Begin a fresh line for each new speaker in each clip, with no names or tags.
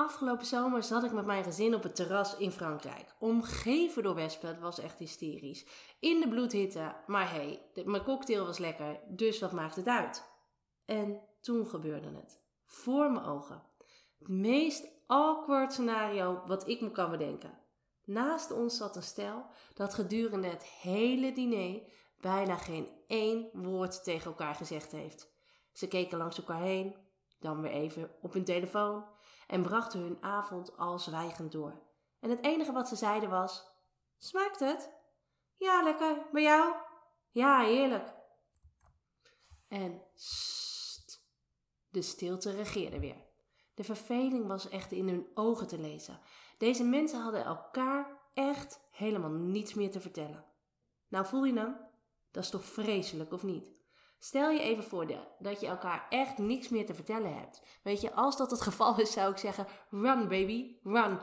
Afgelopen zomer zat ik met mijn gezin op het terras in Frankrijk. Omgeven door wespen, het was echt hysterisch. In de bloedhitte, maar hey, mijn cocktail was lekker, dus wat maakt het uit? En toen gebeurde het. Voor mijn ogen. Het meest awkward scenario wat ik me kan bedenken. Naast ons zat een stel dat gedurende het hele diner bijna geen één woord tegen elkaar gezegd heeft. Ze keken langs elkaar heen, dan weer even op hun telefoon en brachten hun avond al zwijgend door. En het enige wat ze zeiden was: Smaakt het? Ja, lekker. Bij jou? Ja, heerlijk. En sst, de stilte regeerde weer. De verveling was echt in hun ogen te lezen. Deze mensen hadden elkaar echt helemaal niets meer te vertellen. Nou, voel je hem? Dat is toch vreselijk, of niet? Stel je even voor dat je elkaar echt niks meer te vertellen hebt. Weet je, als dat het geval is, zou ik zeggen: run baby, run.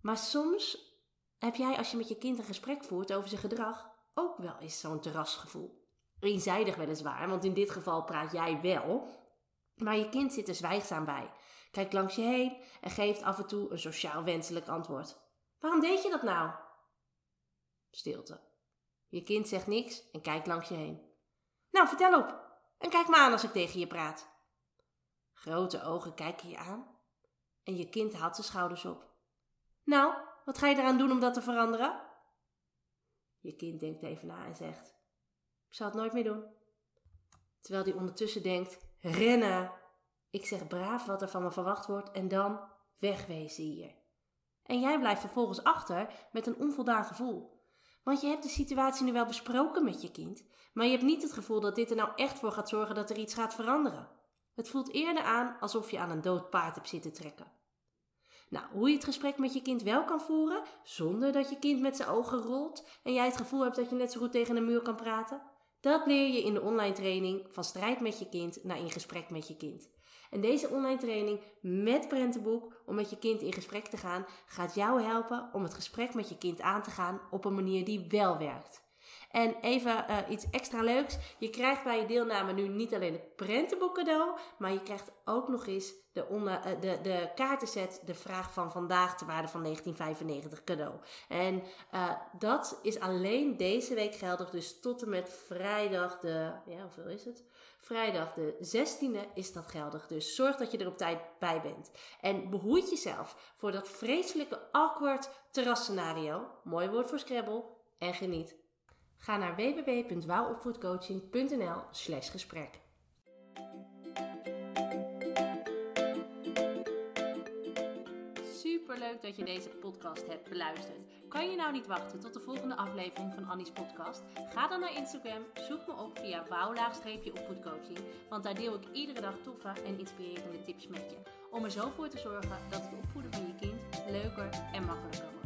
Maar soms heb jij, als je met je kind een gesprek voert over zijn gedrag, ook wel eens zo'n terrasgevoel. Eenzijdig weliswaar, want in dit geval praat jij wel, maar je kind zit er zwijgzaam bij. Kijkt langs je heen en geeft af en toe een sociaal wenselijk antwoord. Waarom deed je dat nou? Stilte. Je kind zegt niks en kijkt langs je heen. Nou, vertel op. En kijk me aan als ik tegen je praat. Grote ogen kijken je aan en je kind haalt zijn schouders op. Nou, wat ga je eraan doen om dat te veranderen? Je kind denkt even na en zegt: Ik zal het nooit meer doen. Terwijl hij ondertussen denkt: Rennen! Ik zeg braaf wat er van me verwacht wordt en dan wegwezen hier. En jij blijft vervolgens achter met een onvoldaan gevoel. Want je hebt de situatie nu wel besproken met je kind, maar je hebt niet het gevoel dat dit er nou echt voor gaat zorgen dat er iets gaat veranderen. Het voelt eerder aan alsof je aan een dood paard hebt zitten trekken. Nou, hoe je het gesprek met je kind wel kan voeren, zonder dat je kind met zijn ogen rolt en jij het gevoel hebt dat je net zo goed tegen een muur kan praten, dat leer je in de online training van strijd met je kind naar in gesprek met je kind. En deze online training met prentenboek om met je kind in gesprek te gaan, gaat jou helpen om het gesprek met je kind aan te gaan op een manier die wel werkt. En even uh, iets extra leuks. Je krijgt bij je deelname nu niet alleen het prentenboek cadeau, maar je krijgt ook nog eens de, uh, de, de kaartenset, de vraag van vandaag, ter waarde van 1995 cadeau. En uh, dat is alleen deze week geldig, dus tot en met vrijdag de, ja, hoeveel is het? Vrijdag de 16e is dat geldig. Dus zorg dat je er op tijd bij bent. En behoed jezelf voor dat vreselijke awkward terrasscenario. Mooi woord voor Scrabble. En geniet. Ga naar www.wouwopvoedcoaching.nl slash gesprek. Superleuk dat je deze podcast hebt beluisterd. Kan je nou niet wachten tot de volgende aflevering van Annie's podcast? Ga dan naar Instagram, zoek me op via wouw-opvoedcoaching, want daar deel ik iedere dag toffe en inspirerende tips met je. Om er zo voor te zorgen dat het opvoeden van je kind leuker en makkelijker wordt.